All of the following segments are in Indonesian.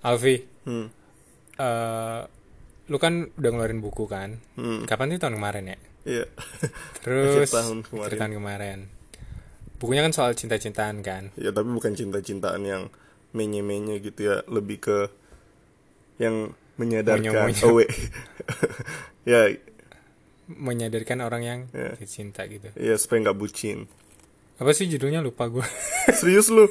Alfi Hmm. eh lu kan udah ngeluarin buku kan Hmm. kapan sih tahun kemarin ya Iya. terus tahun kemarin. tahun kemarin bukunya kan soal cinta-cintaan kan Ya tapi bukan cinta-cintaan yang menye-menye gitu ya, lebih ke yang menyadarkan Monyo-monyo. oh, ya, menyadarkan orang yang Ya. cinta gitu ya supaya nggak bucin. Apa sih judulnya lupa gue Serius lu?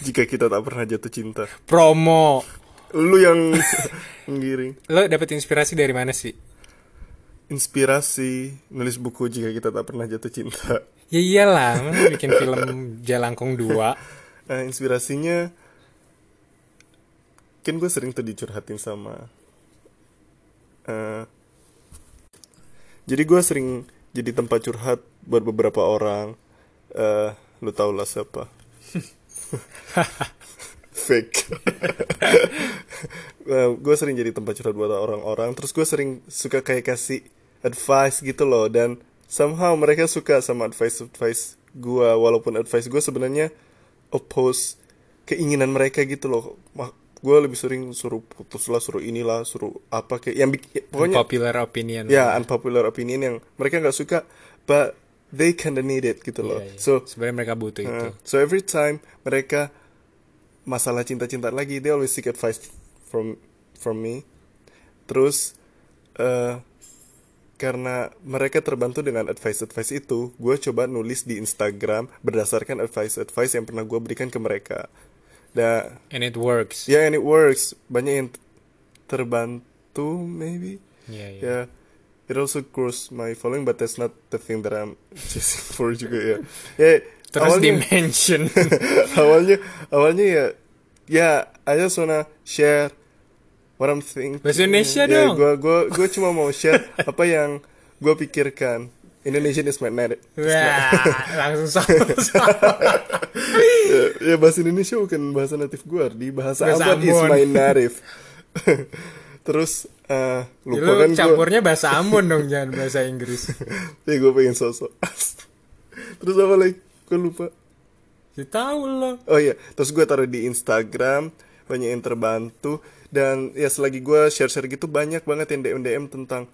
Jika kita tak pernah jatuh cinta. promo Lu yang menggiring. lo dapet inspirasi dari mana sih Inspirasi nulis buku jika kita tak pernah jatuh cinta. ya iyalah bikin film Jalangkung 2 Nah, inspirasinya kan gue sering tuh dicurhatin sama eh jadi gue sering jadi tempat curhat buat beberapa orang eh lu tau lah siapa? Fake. Gue sering jadi tempat curhat buat orang-orang terus gue sering suka kayak kasih advice gitu loh dan somehow mereka suka sama advice advice gue walaupun advice gue sebenarnya oppose keinginan mereka gitu loh. Gue lebih sering suruh putus lah suruh inilah suruh apa kayak yang bik- pokoknya popular opinion. Ya unpopular opinion yang mereka nggak suka but they kinda need it gitu loh Iya, iya. so sebenarnya mereka butuh itu Uh, so every time mereka masalah cinta-cinta lagi, they always seek advice from from me. Terus eh karena mereka terbantu dengan advice-advice itu, gue coba nulis di Instagram berdasarkan advice-advice yang pernah gue berikan ke mereka. Dan and it works ya, yeah, and it works. Banyak yang terbantu, maybe. Iya, iya. Yeah, it also grows my following, but that's not the thing that I'm chasing for juga ya. Ya, terus awalnya- dimension awalnya awalnya ya ya I just wanna share what I'm thinking. Bahasa Indonesia ya, dong. Gua gua gua cuma mau share apa yang gue pikirkan. Indonesian is my native. Wah, langsung sama ya, ya, bahasa Indonesia bukan bahasa natif gue, di bahasa, Bahasa Ambon is Ambon. my native. Terus eh lupa lu kan campurnya bahasa Ambon dong jangan bahasa Inggris. Ya gue pengen sosok. Terus apa lagi? Gue lupa. ya tahu lo. Oh iya, terus gue taruh di Instagram, banyak yang terbantu dan ya selagi gue share-share gitu banyak banget yang DM DM tentang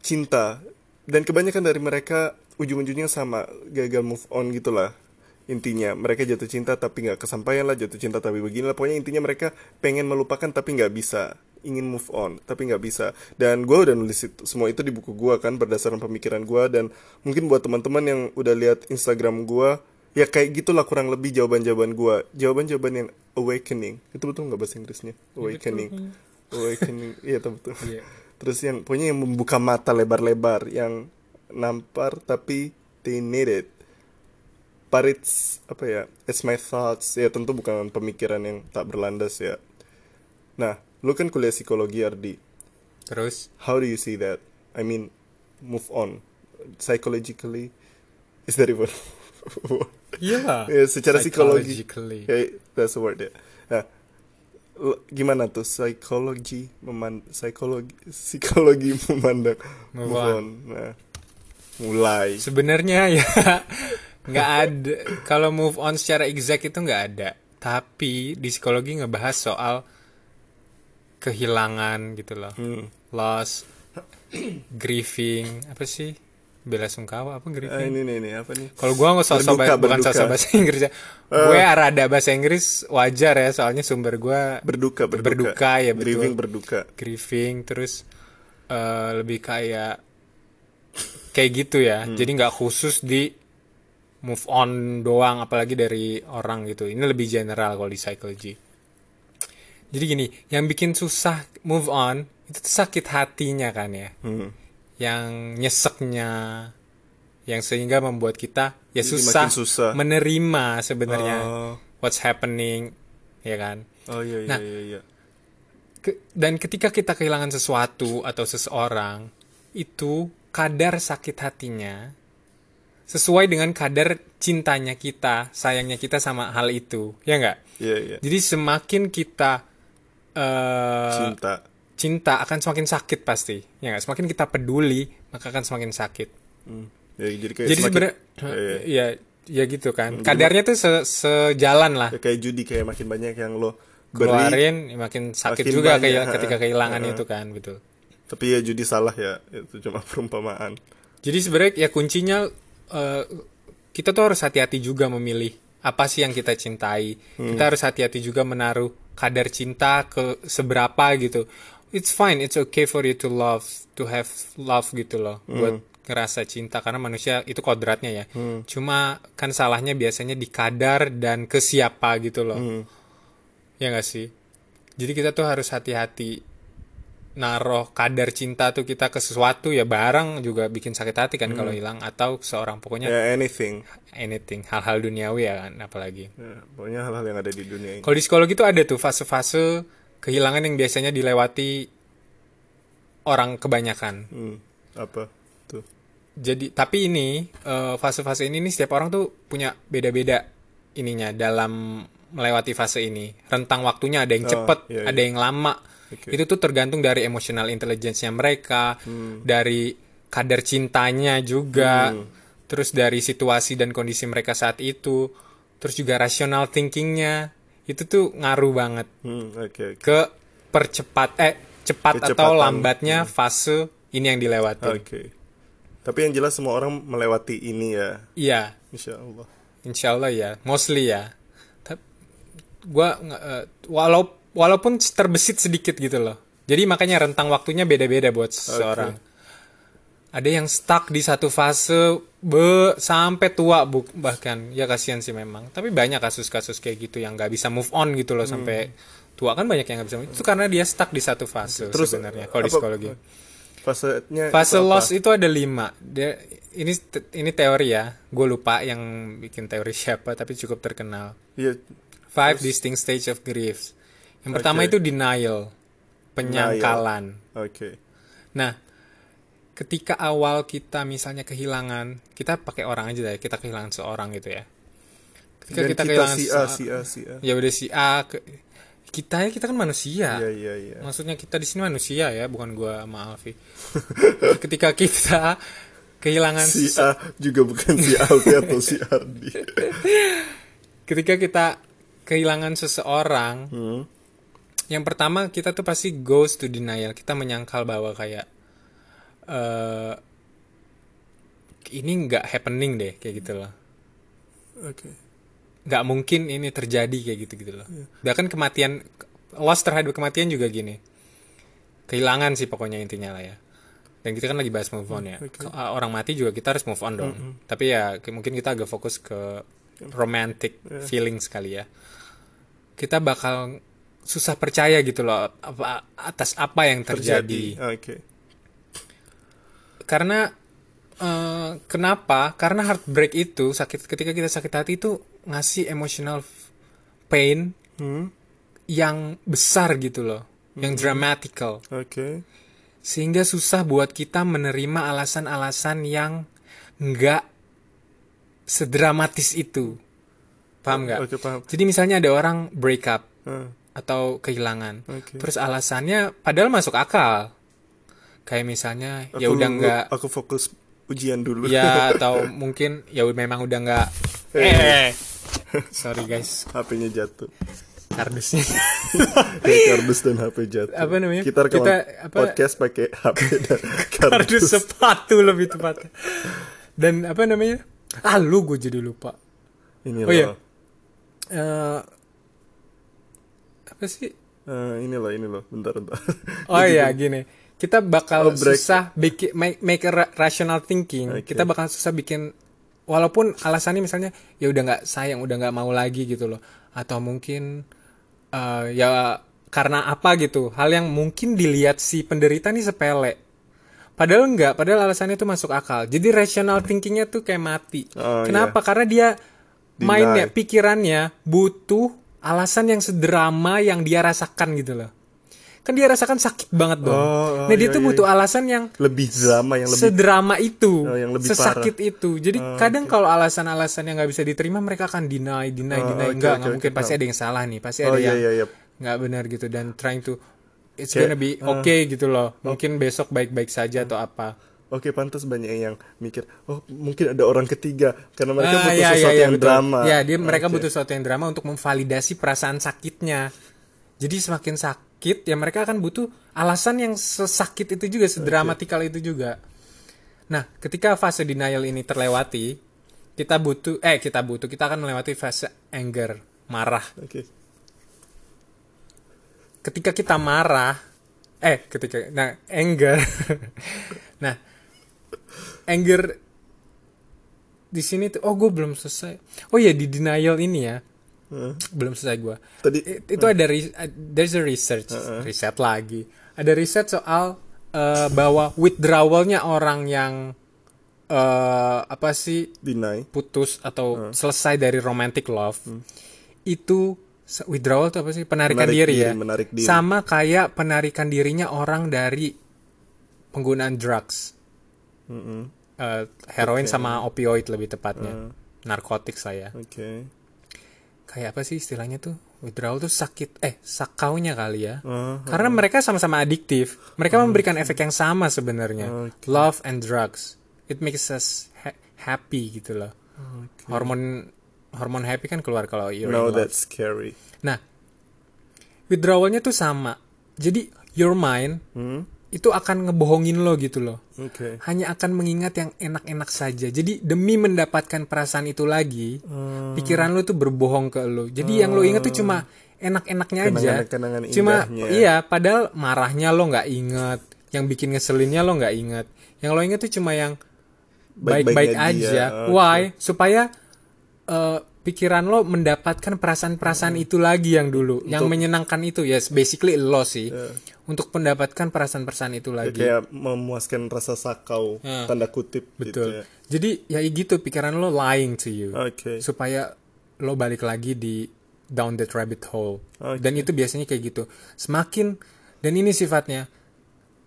cinta. Dan kebanyakan dari mereka ujung-ujungnya sama gagal move on gitulah intinya mereka jatuh cinta tapi nggak kesampaian lah jatuh cinta tapi beginilah. Pokoknya intinya mereka pengen melupakan tapi nggak bisa ingin move on tapi nggak bisa. Dan gue udah nulis itu, semua itu di buku gue kan berdasarkan pemikiran gue dan mungkin buat teman-teman yang udah lihat Instagram gue ya kayak gitulah kurang lebih jawaban-jawaban gue jawaban-jawaban yang awakening. Itu betul nggak bahasa Inggrisnya? Awakening. Awakening. Iya betul betul. Iya. terus yang pokoknya yang membuka mata lebar-lebar yang nampar tapi they need it. But it's apa ya it's my thoughts. Ya tentu bukan pemikiran yang tak berlandas ya nah lu kan kuliah psikologi Ardi. Terus? How do you see that? I mean move on. Psychologically is that even iya. Ya secara psikologi. Psychologically. ya that's the word ya. Nah l- gimana tuh psikologi meman psikologi psikologi memandang? Move move, on. on. nah mulai. Sebenarnya ya nggak ada. Kalau move on secara exact itu nggak ada. Tapi di psikologi ngebahas soal kehilangan gitu loh. Hmm. loss grieving apa sih? Bela sungkawa apa ah, grieving? ini nih ini apa nih? Kalau gua nggak sosok Berduka, ba- bukan sosok bahasa Inggris ya. Gue rada bahasa Inggris wajar ya soalnya sumber gua berduka berduka, Berduka, ya, betul. grieving berduka. Grieving terus eh, lebih kayak kayak gitu ya. Hmm. jadi nggak khusus di move on doang apalagi dari orang gitu. Ini lebih general kalau di psychology jadi gini yang bikin susah move on itu tuh sakit hatinya kan ya hmm. yang nyeseknya yang sehingga membuat kita ya Jadi susah, susah. menerima sebenarnya oh what's happening ya kan oh iya iya Nah, iya, iya. Ke- dan ketika kita kehilangan sesuatu atau seseorang itu kadar sakit hatinya sesuai dengan kadar cintanya kita sayangnya kita sama hal itu ya nggak iya iya jadi semakin kita eh cinta. cinta akan semakin sakit pasti ya nggak? Semakin kita peduli maka akan semakin sakit. Hmm. ya, jadi kayak jadi semakin- sebenarnya ya ya gitu kan. Kadarnya tuh se- sejalan lah. Ya, kayak judi kayak makin banyak yang lo beri, keluarin ya makin sakit makin juga banyak, kayak ketika kehilangan itu kan betul. Tapi ya judi salah ya. Itu cuma perumpamaan. Jadi sebenarnya ya kuncinya eh, kita tuh harus hati-hati juga memilih apa sih yang kita cintai Hmm. kita harus hati-hati juga menaruh kadar cinta ke seberapa gitu it's fine it's okay for you to love to have love gitu loh Hmm. buat ngerasa cinta karena manusia itu kodratnya ya Hmm. cuma kan salahnya biasanya di kadar dan ke siapa gitu loh Hmm. ya nggak sih jadi kita tuh harus hati-hati naruh kadar cinta tuh kita ke sesuatu ya barang juga bikin sakit hati kan kalau hilang. Atau seorang pokoknya ya anything. Anything. Hal-hal duniawi ya kan apalagi. Ya, pokoknya hal-hal yang ada di dunia ini. Kalau di psikologi tuh ada tuh fase-fase kehilangan yang biasanya dilewati orang kebanyakan. Hmm, apa tuh? Jadi tapi ini eh, fase-fase ini nih setiap orang tuh punya beda-beda ininya dalam melewati fase ini. Rentang waktunya ada yang Oh, cepet iya, ada yang lama Oke. itu tuh tergantung dari emotional intelligence-nya mereka Hmm. dari kadar cintanya juga terus dari situasi dan kondisi mereka saat itu terus juga rational thinkingnya. Itu tuh ngaruh banget Hmm, oke oke. ke percepat eh cepat atau lambatnya fase ini yang dilewati. Oke. Tapi yang jelas semua orang melewati ini ya. Iya. Insya Allah Insya Allah ya, mostly ya. Tapi gua nggak, eh, walau walaupun terbesit sedikit gitu loh. Jadi makanya rentang waktunya beda-beda buat seseorang. Ada yang stuck di satu fase be sampai tua bu, bahkan ya kasihan sih memang. Tapi banyak kasus-kasus kayak gitu yang nggak bisa move on gitu loh sampai tua kan banyak yang nggak bisa. move- Itu karena dia stuck di satu fase Terus, sebenarnya kalau di psikologi. fasenya Fase itu apa? loss itu ada lima. Dia ini ini teori ya. Gue lupa yang bikin teori siapa, tapi cukup terkenal. Iya, Five distinct stage of grief. Yang pertama itu denial, penyangkalan. oke Nah, ketika awal kita misalnya kehilangan, kita pakai orang aja deh. Kita kehilangan seorang gitu ya. Ketika dan kita, kita, kehilangan si A si A si A ya udah si A, ke- kita ya kita kan manusia. iya iya iya Maksudnya kita di sini manusia ya, bukan gua sama Alfi. Ketika kita kehilangan si A juga bukan si Alfi atau si Ardi ketika kita kehilangan seseorang, Hmm. Yang pertama kita tuh pasti goes to denial. Kita menyangkal bahwa kayak eh ini nggak happening deh kayak gitu loh. oke Nggak mungkin ini terjadi kayak gitu gitu loh. Bahkan kematian loss terhadap kematian juga gini. Kehilangan sih pokoknya intinya lah ya. Dan kita kan lagi bahas move on ya. Ke- Orang mati juga kita harus move on dong. Tapi ya mungkin kita agak fokus ke romantic feelings kali ya. Kita bakal susah percaya gitu loh apa, atas apa yang terjadi. oke Karena eh, kenapa? Karena heartbreak itu sakit ketika kita sakit hati itu ngasih emotional pain Hmm. yang besar gitu loh, yang dramatical. oke Sehingga susah buat kita menerima alasan-alasan yang nggak sedramatis itu. Paham nggak? paham Jadi misalnya ada orang break up Ah, atau kehilangan. Oke. Terus alasannya padahal masuk akal. Kayak misalnya ya udah nggak aku fokus ujian dulu. Ya atau mungkin ya memang udah nggak eh. Sorry guys. HP-nya jatuh. Kardusnya Ya, kardus dan HP jatuh. Apa namanya? kita Kita, apa- podcast pakai HP dan kardus kardus. sepatu lebih tepatnya. Dan apa namanya? Ah lu gue jadi lupa. Ini Oh, iya. loh Eh, apa sih? Eh, ini loh ini loh bentar bentar. Oh ya gini. kita bakal Oh, break. susah bikin make, make a ra- rational thinking. Oke. kita bakal susah bikin walaupun alasannya misalnya ya udah nggak sayang udah nggak mau lagi gitu loh. Atau mungkin eh, ya karena apa gitu. Hal yang mungkin dilihat si penderita nih sepele. Padahal enggak padahal alasannya itu masuk akal. Jadi rational thinkingnya tuh kayak mati. Oh, kenapa? Karena dia mainnya pikirannya butuh alasan yang sederama yang dia rasakan gitu loh kan dia rasakan sakit banget dong Oh, oh, nah dia iya, tuh iya, butuh alasan yang lebih drama yang lebih sedrama itu, Oh, yang lebih sesakit itu. Jadi Oh, kadang kalau alasan-alasan yang nggak bisa diterima, mereka akan deny, deny, Oh, deny. oke, enggak, nggak oke, mungkin. Pasti paham. ada yang salah nih, pasti oh ada iya yang iya iya nggak benar gitu dan trying to it's Kayak, gonna be uh, okay gitu loh. Mungkin besok baik-baik saja atau apa. Oke, pantas banyak yang mikir, oh mungkin ada orang ketiga karena mereka Ah, butuh ya, sesuatu ya, ya, yang betul. drama. Ya, dia mereka butuh sesuatu yang drama untuk memvalidasi perasaan sakitnya. Jadi semakin sakit ya mereka akan butuh alasan yang sesakit itu juga, sedramatikal itu juga. Nah, ketika fase denial ini terlewati, kita butuh eh kita butuh kita akan melewati fase anger, marah. Oke. Ketika kita marah, eh ketika nah anger. nah, anger di sini tuh oh gue belum selesai. Oh ya di denial ini ya. Heeh. Belum selesai gue. Tadi I- itu ada re- uh, there's a research riset lagi ada riset soal uh, bahwa withdrawalnya orang yang uh, apa sih deny. putus atau selesai dari romantic love itu se- withdrawal itu apa sih penarikan Menarik diri, diri, ya menarik diri. sama kayak penarikan dirinya orang dari penggunaan drugs Mm-mm. Uh, heroin sama opioid lebih tepatnya. Narkotik saya. Oke. kayak apa sih istilahnya tuh? Withdrawal tuh sakit eh sakaunya kali ya. Ah, karena mereka sama-sama adiktif. Mereka memberikan efek yang sama sebenarnya. Love and drugs. It makes us ha- happy gitu loh. Hormon hormon happy kan keluar kalau you're no, in love. that's scary. nah withdrawalnya tuh sama. Jadi your mind Hmm? Itu akan ngebohongin lo gitu loh Oke. hanya akan mengingat yang enak-enak saja. Jadi demi mendapatkan perasaan itu lagi, Hmm. pikiran lu tuh berbohong ke lu. Jadi yang lu ingat tuh cuma enak-enaknya aja. Kenangan-kenangan Cuma indahnya. iya, padahal marahnya lo nggak inget, yang bikin ngeselinnya lo nggak inget. Yang lo inget tuh cuma yang baik-baik dia. aja. Oke. Why? Supaya eh, pikiran lo mendapatkan perasaan-perasaan itu lagi yang dulu, yang menyenangkan itu. Yes, basically lo sih. Untuk mendapatkan perasaan-perasaan itu Ya, lagi. kayak memuaskan rasa sakau Ya. tanda kutip gitu Betul. ya. Jadi ya gitu pikiran lo lying to you Oke. supaya lo balik lagi di down that rabbit hole. Oke. Dan itu biasanya kayak gitu. Semakin dan ini sifatnya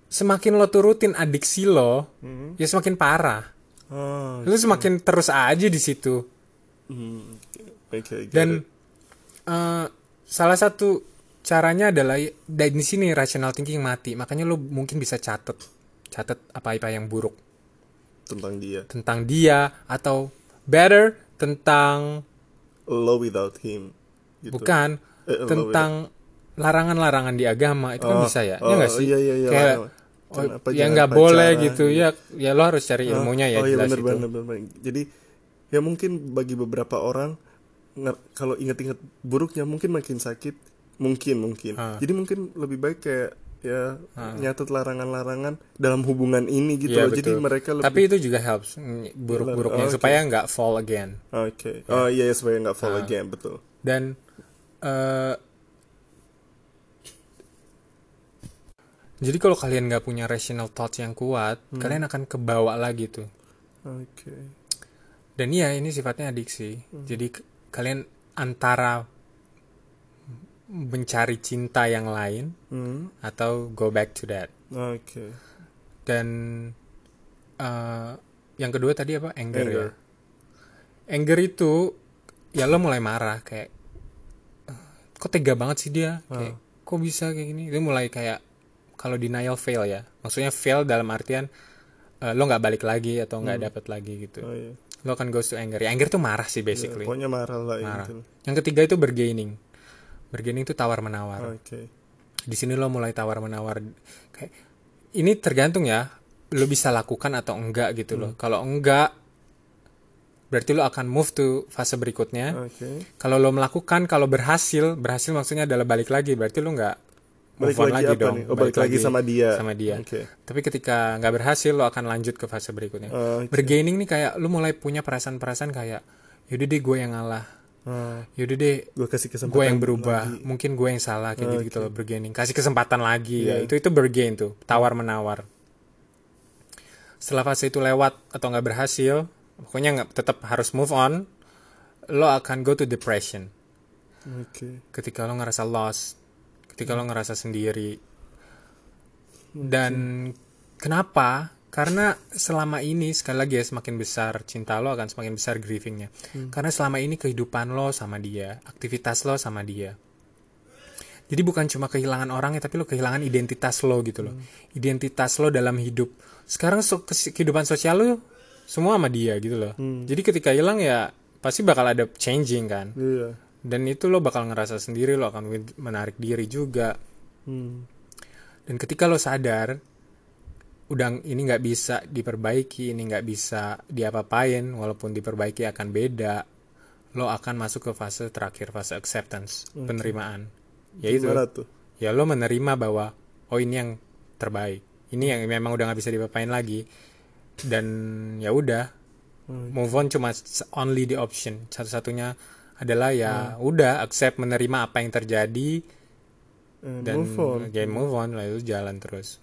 semakin lo turutin adiksi lo, Hmm. ya semakin parah. Oh, Lo semakin terus aja di situ. Hmm. Oke, get Dan eh, salah satu caranya adalah dan di sini rational thinking mati. Makanya lo mungkin bisa catet catet apa-apa yang buruk tentang dia. tentang dia atau better tentang Low without him. Gitu. bukan Eh, tentang larangan-larangan di agama itu kan Oh, bisa ya, oh, ya nggak sih? iya, iya, iya, Kayak oh, ya nggak boleh gitu ya, ya lo harus cari ilmunya ya oh iya bener, bener, bener. Jadi ya mungkin bagi beberapa orang kalau ingat-ingat buruknya mungkin makin sakit, mungkin mungkin. Ah. Jadi mungkin lebih baik kayak ya nyatet larangan-larangan dalam hubungan ini gitu Iya, loh. Jadi mereka lebih Tapi itu juga helps mm, buruk-buruknya Oh, oke. supaya nggak fall again. Oke. Oh iya ya, supaya nggak Ah. fall again betul. Dan eh jadi kalau kalian nggak punya rational thoughts yang kuat, Hmm. kalian akan kebawa lagi tuh. Oke. Dan iya ini sifatnya adiksi. Hmm. Jadi kalian antara mencari cinta yang lain Hmm. atau go back to that. Oke. Dan eh, yang kedua tadi apa? Anger, Anger. ya. Anger itu ya lo mulai marah kayak "Eh, kok tega banget sih dia? Kayak kok bisa kayak gini? Itu mulai kayak kalau denial fail ya. Maksudnya fail dalam artian eh, lo nggak balik lagi atau nggak dapet lagi gitu. Oh iya. Lo akan goes to anger. Ya, anger tuh marah sih basically. Pokoknya marah lah Marah. gitu. Yang ketiga itu bargaining. Bargaining itu tawar menawar. Oke. Di sini lo mulai tawar menawar. Kayak ini tergantung ya, lo bisa lakukan atau enggak gitu loh. Kalau enggak, berarti lo akan move to fase berikutnya. Oke. Kalau lo melakukan, kalau berhasil, berhasil maksudnya adalah balik lagi. Berarti lo nggak move Balik on lagi lagi, dong. nih? Oh, balik lagi sama dia. Sama dia. Oke. Tapi ketika nggak berhasil, lo akan lanjut ke fase berikutnya. Oke. Bergaining nih kayak lo mulai punya perasaan-perasaan kayak, yaudah deh gue yang ngalah. Ah, Yaudah deh gue kasih kesempatan gue yang berubah lagi. mungkin gue yang salah kayak gitu gitu loh bergaining kasih kesempatan lagi ya Iya. itu itu bergain tuh tawar menawar setelah fase itu lewat atau nggak berhasil pokoknya nggak tetap harus move on lo akan go to depression Oke. ketika lo ngerasa lost ketika lo ngerasa sendiri. Dan kenapa? Karena selama ini sekali lagi ya semakin besar cinta lo akan semakin besar grievingnya. Karena selama ini kehidupan lo sama dia aktivitas lo sama dia. Jadi bukan cuma kehilangan orangnya tapi lo kehilangan identitas lo gitu loh. Identitas lo dalam hidup. Sekarang so- kehidupan sosial lo semua sama dia gitu loh. Jadi ketika hilang ya pasti bakal ada changing kan. Iya. Dan itu lo bakal ngerasa sendiri lo akan menarik diri juga. Hmm. dan ketika lo sadar udah ini nggak bisa diperbaiki ini nggak bisa diapa-apain walaupun diperbaiki akan beda lo akan masuk ke fase terakhir fase acceptance penerimaan. Yaitu Gimana tuh? ya lo menerima bahwa oh ini yang terbaik. Ini yang memang udah nggak bisa dipapain lagi. Dan ya udah move on cuma only the option. Satu-satunya adalah ya udah accept menerima apa yang terjadi And dan move on. ya move on lalu jalan terus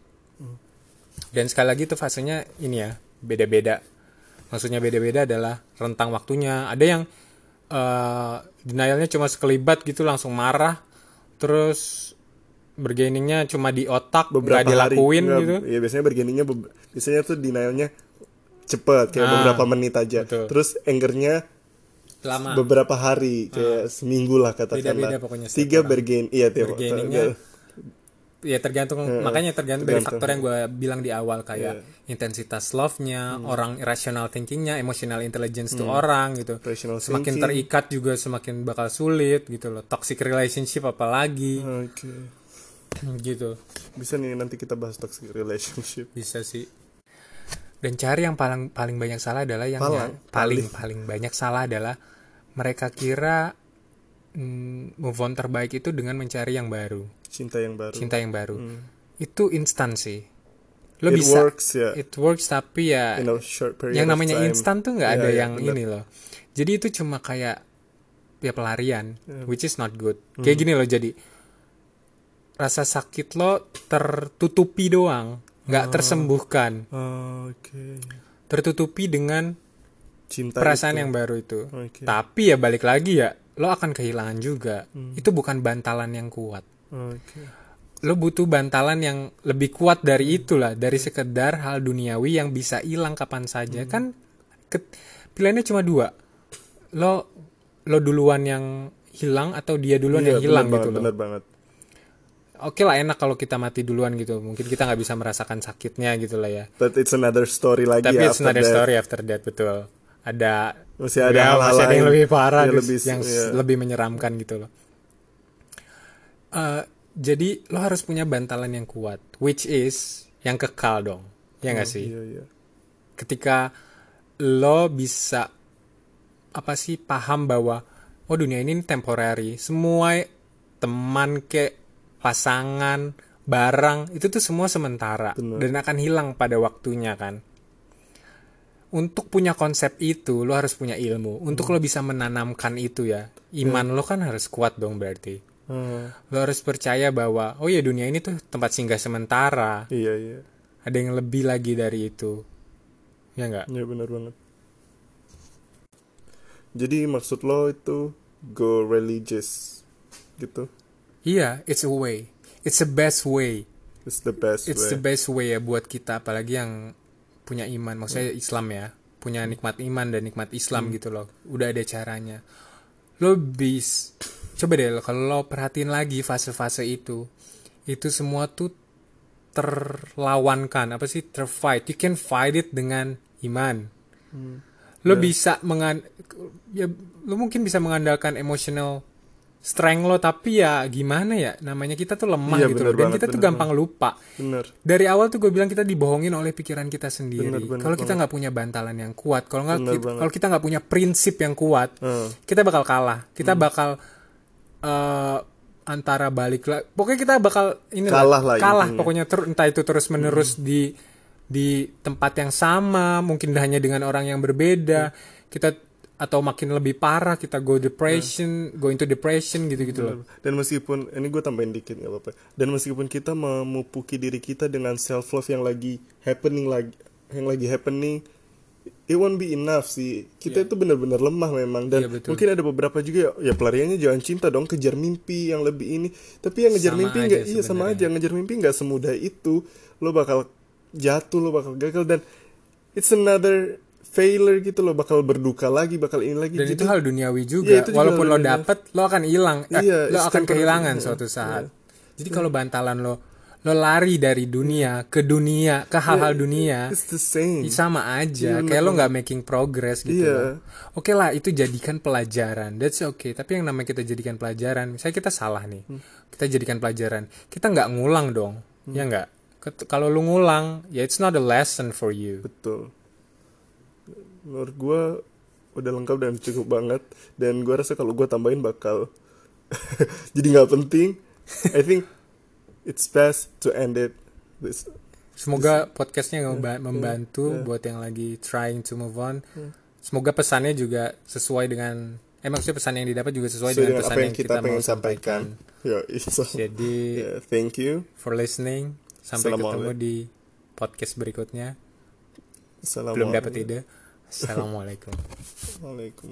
dan sekali lagi itu fasenya ini ya beda-beda maksudnya beda-beda adalah rentang waktunya ada yang eh denialnya cuma sekelibat gitu langsung marah terus bergainingnya cuma di otak beberapa dilakuin hari. gitu Iya biasanya bergeningnya be- biasanya tuh denialnya cepet kayak Ah, beberapa menit aja. betul. Terus angernya lama beberapa hari kayak seminggu lah katakanlah. Beda-beda pokoknya Tiga bergain iya tiap Bergainingnya ya tergantung makanya tergantung dari tergantung. faktor yang gue bilang di awal kayak intensitas love-nya Hmm. orang irrational thinking-nya emotional intelligence tuh orang gitu Rational semakin thinking. terikat juga semakin bakal sulit gitu loh toxic relationship apalagi Oke. gitu Bisa nih nanti kita bahas toxic relationship. bisa sih dan cari yang paling paling banyak salah adalah yang Paling, yang paling paling banyak salah adalah mereka kira mm, move on terbaik itu dengan mencari yang baru Cinta yang baru. cinta yang baru itu instan sih lo Hmm. It bisa works ya. it works tapi ya In a short period yang namanya instan tuh nggak Iya, ada iya, yang bener. ini loh jadi itu cuma kayak ya pelarian Iya. which is not good Hmm. kayak gini loh jadi rasa sakit lo tertutupi doang nggak Oh. tersembuhkan Oke. tertutupi dengan Cinta perasaan itu. yang baru itu Oke. tapi ya balik lagi ya lo akan kehilangan juga Hmm. itu bukan bantalan yang kuat Oke. lo butuh bantalan yang lebih kuat dari itulah dari sekedar hal duniawi yang bisa hilang kapan saja kan ke- pilihannya cuma dua lo lo duluan yang hilang atau dia duluan Iya, yang hilang bener gitu banget, loh bener banget. Oke lah enak kalau kita mati duluan gitu. Mungkin kita nggak bisa merasakan sakitnya gitu lah ya. But it's another story lagi tapi ya it's another that. story after that betul. Ada Masih ada ya, hal-hal masih ada yang lebih parah yang gitu, lebih- yang iya. lebih menyeramkan gitu loh. Eh, jadi lo harus punya bantalan yang kuat which is yang kekal dong. Ya nggak sih? Iya, iya. ketika lo bisa apa sih paham bahwa oh dunia ini temporary. Semua teman ke pasangan barang itu tuh semua sementara Bener. dan akan hilang pada waktunya kan? Untuk punya konsep itu lo harus punya ilmu. Untuk lo bisa menanamkan itu ya iman lo kan harus kuat dong berarti. Ah, lo harus percaya bahwa oh ya dunia ini tuh tempat singgah sementara. Iya, iya. ada yang lebih lagi dari itu. Ya nggak? Iya benar banget. Jadi maksud lo itu go religious gitu. Iya, it's a way. It's the best way. It's the best It's way. the best way ya buat kita apalagi yang punya iman, maksudnya Islam ya, punya nikmat iman dan nikmat Islam Hmm. gitu loh. Udah ada caranya. Lo bis coba deh kalau lo perhatiin lagi fase-fase itu, itu semua tuh terlawankan apa sih terfight. You can fight it dengan iman. Hmm. Lo Ya. bisa mengan ya lo mungkin bisa mengandalkan emotional strength lo tapi ya gimana ya namanya kita tuh lemah Iya, gitu bener loh dan banget, kita tuh bener gampang lupa. Bener. dari awal tuh gue bilang kita dibohongin oleh pikiran kita sendiri. Bener, bener kalau kita nggak punya bantalan yang kuat kalau nggak Bener kalau kita nggak punya prinsip yang kuat Ah, kita bakal kalah. Kita Hmm. bakal eh, antara balik lah pokoknya kita bakal ini Kalah lah kalah intinya. pokoknya ter- entah itu terus menerus di di tempat yang sama mungkin hanya dengan orang yang berbeda. Kita atau makin lebih parah kita go depression go into depression gitu gitu loh Dan meskipun ini gue tambahin dikit nggak apa-apa. Dan meskipun kita memupuki diri kita dengan self love yang lagi happening lagi yang lagi happening, it won't be enough sih. Kita itu benar-benar lemah memang dan Iya, betul. mungkin ada beberapa juga ya pelariannya jangan cinta dong kejar mimpi yang lebih ini. Tapi yang ngejar Sama mimpi nggak iya sama aja ngejar mimpi nggak semudah itu. Lo bakal jatuh, lo bakal gagal dan it's another failure gitu lo bakal berduka lagi, bakal ini lagi. dan Jadi- itu hal duniawi juga. Iya, juga walaupun lo dapet lo akan hilang. Eh, Iya, lo akan kehilangan iya, suatu saat. Jadi kalau bantalan lo lo lari dari dunia ke dunia ke hal-hal dunia It's the same. sama aja. Iya, kayak lo nggak making progress gitu Iya. loh. oke lah itu jadikan pelajaran. That's okay. Tapi yang namanya kita jadikan pelajaran misalnya kita salah nih. Hmm. kita jadikan pelajaran. Kita nggak ngulang dong. Ya nggak? Kalau lu ngulang ya it's not a lesson for you. Betul. Menurut gue udah lengkap dan cukup banget. Dan gue rasa kalau gue tambahin bakal jadi nggak penting. I think it's best to end it. This. semoga podcastnya memba- Iya, membantu iya. buat yang lagi trying to move on semoga pesannya juga sesuai dengan eh maksudnya pesan yang didapat juga sesuai Sesuai dengan dengan pesan apa yang yang kita kita, mau sampaikan sampaikan. Ya, so, jadi yeah, thank you. for listening sampai ketemu di podcast berikutnya belum dapat ide Assalamu alaikum. alaikum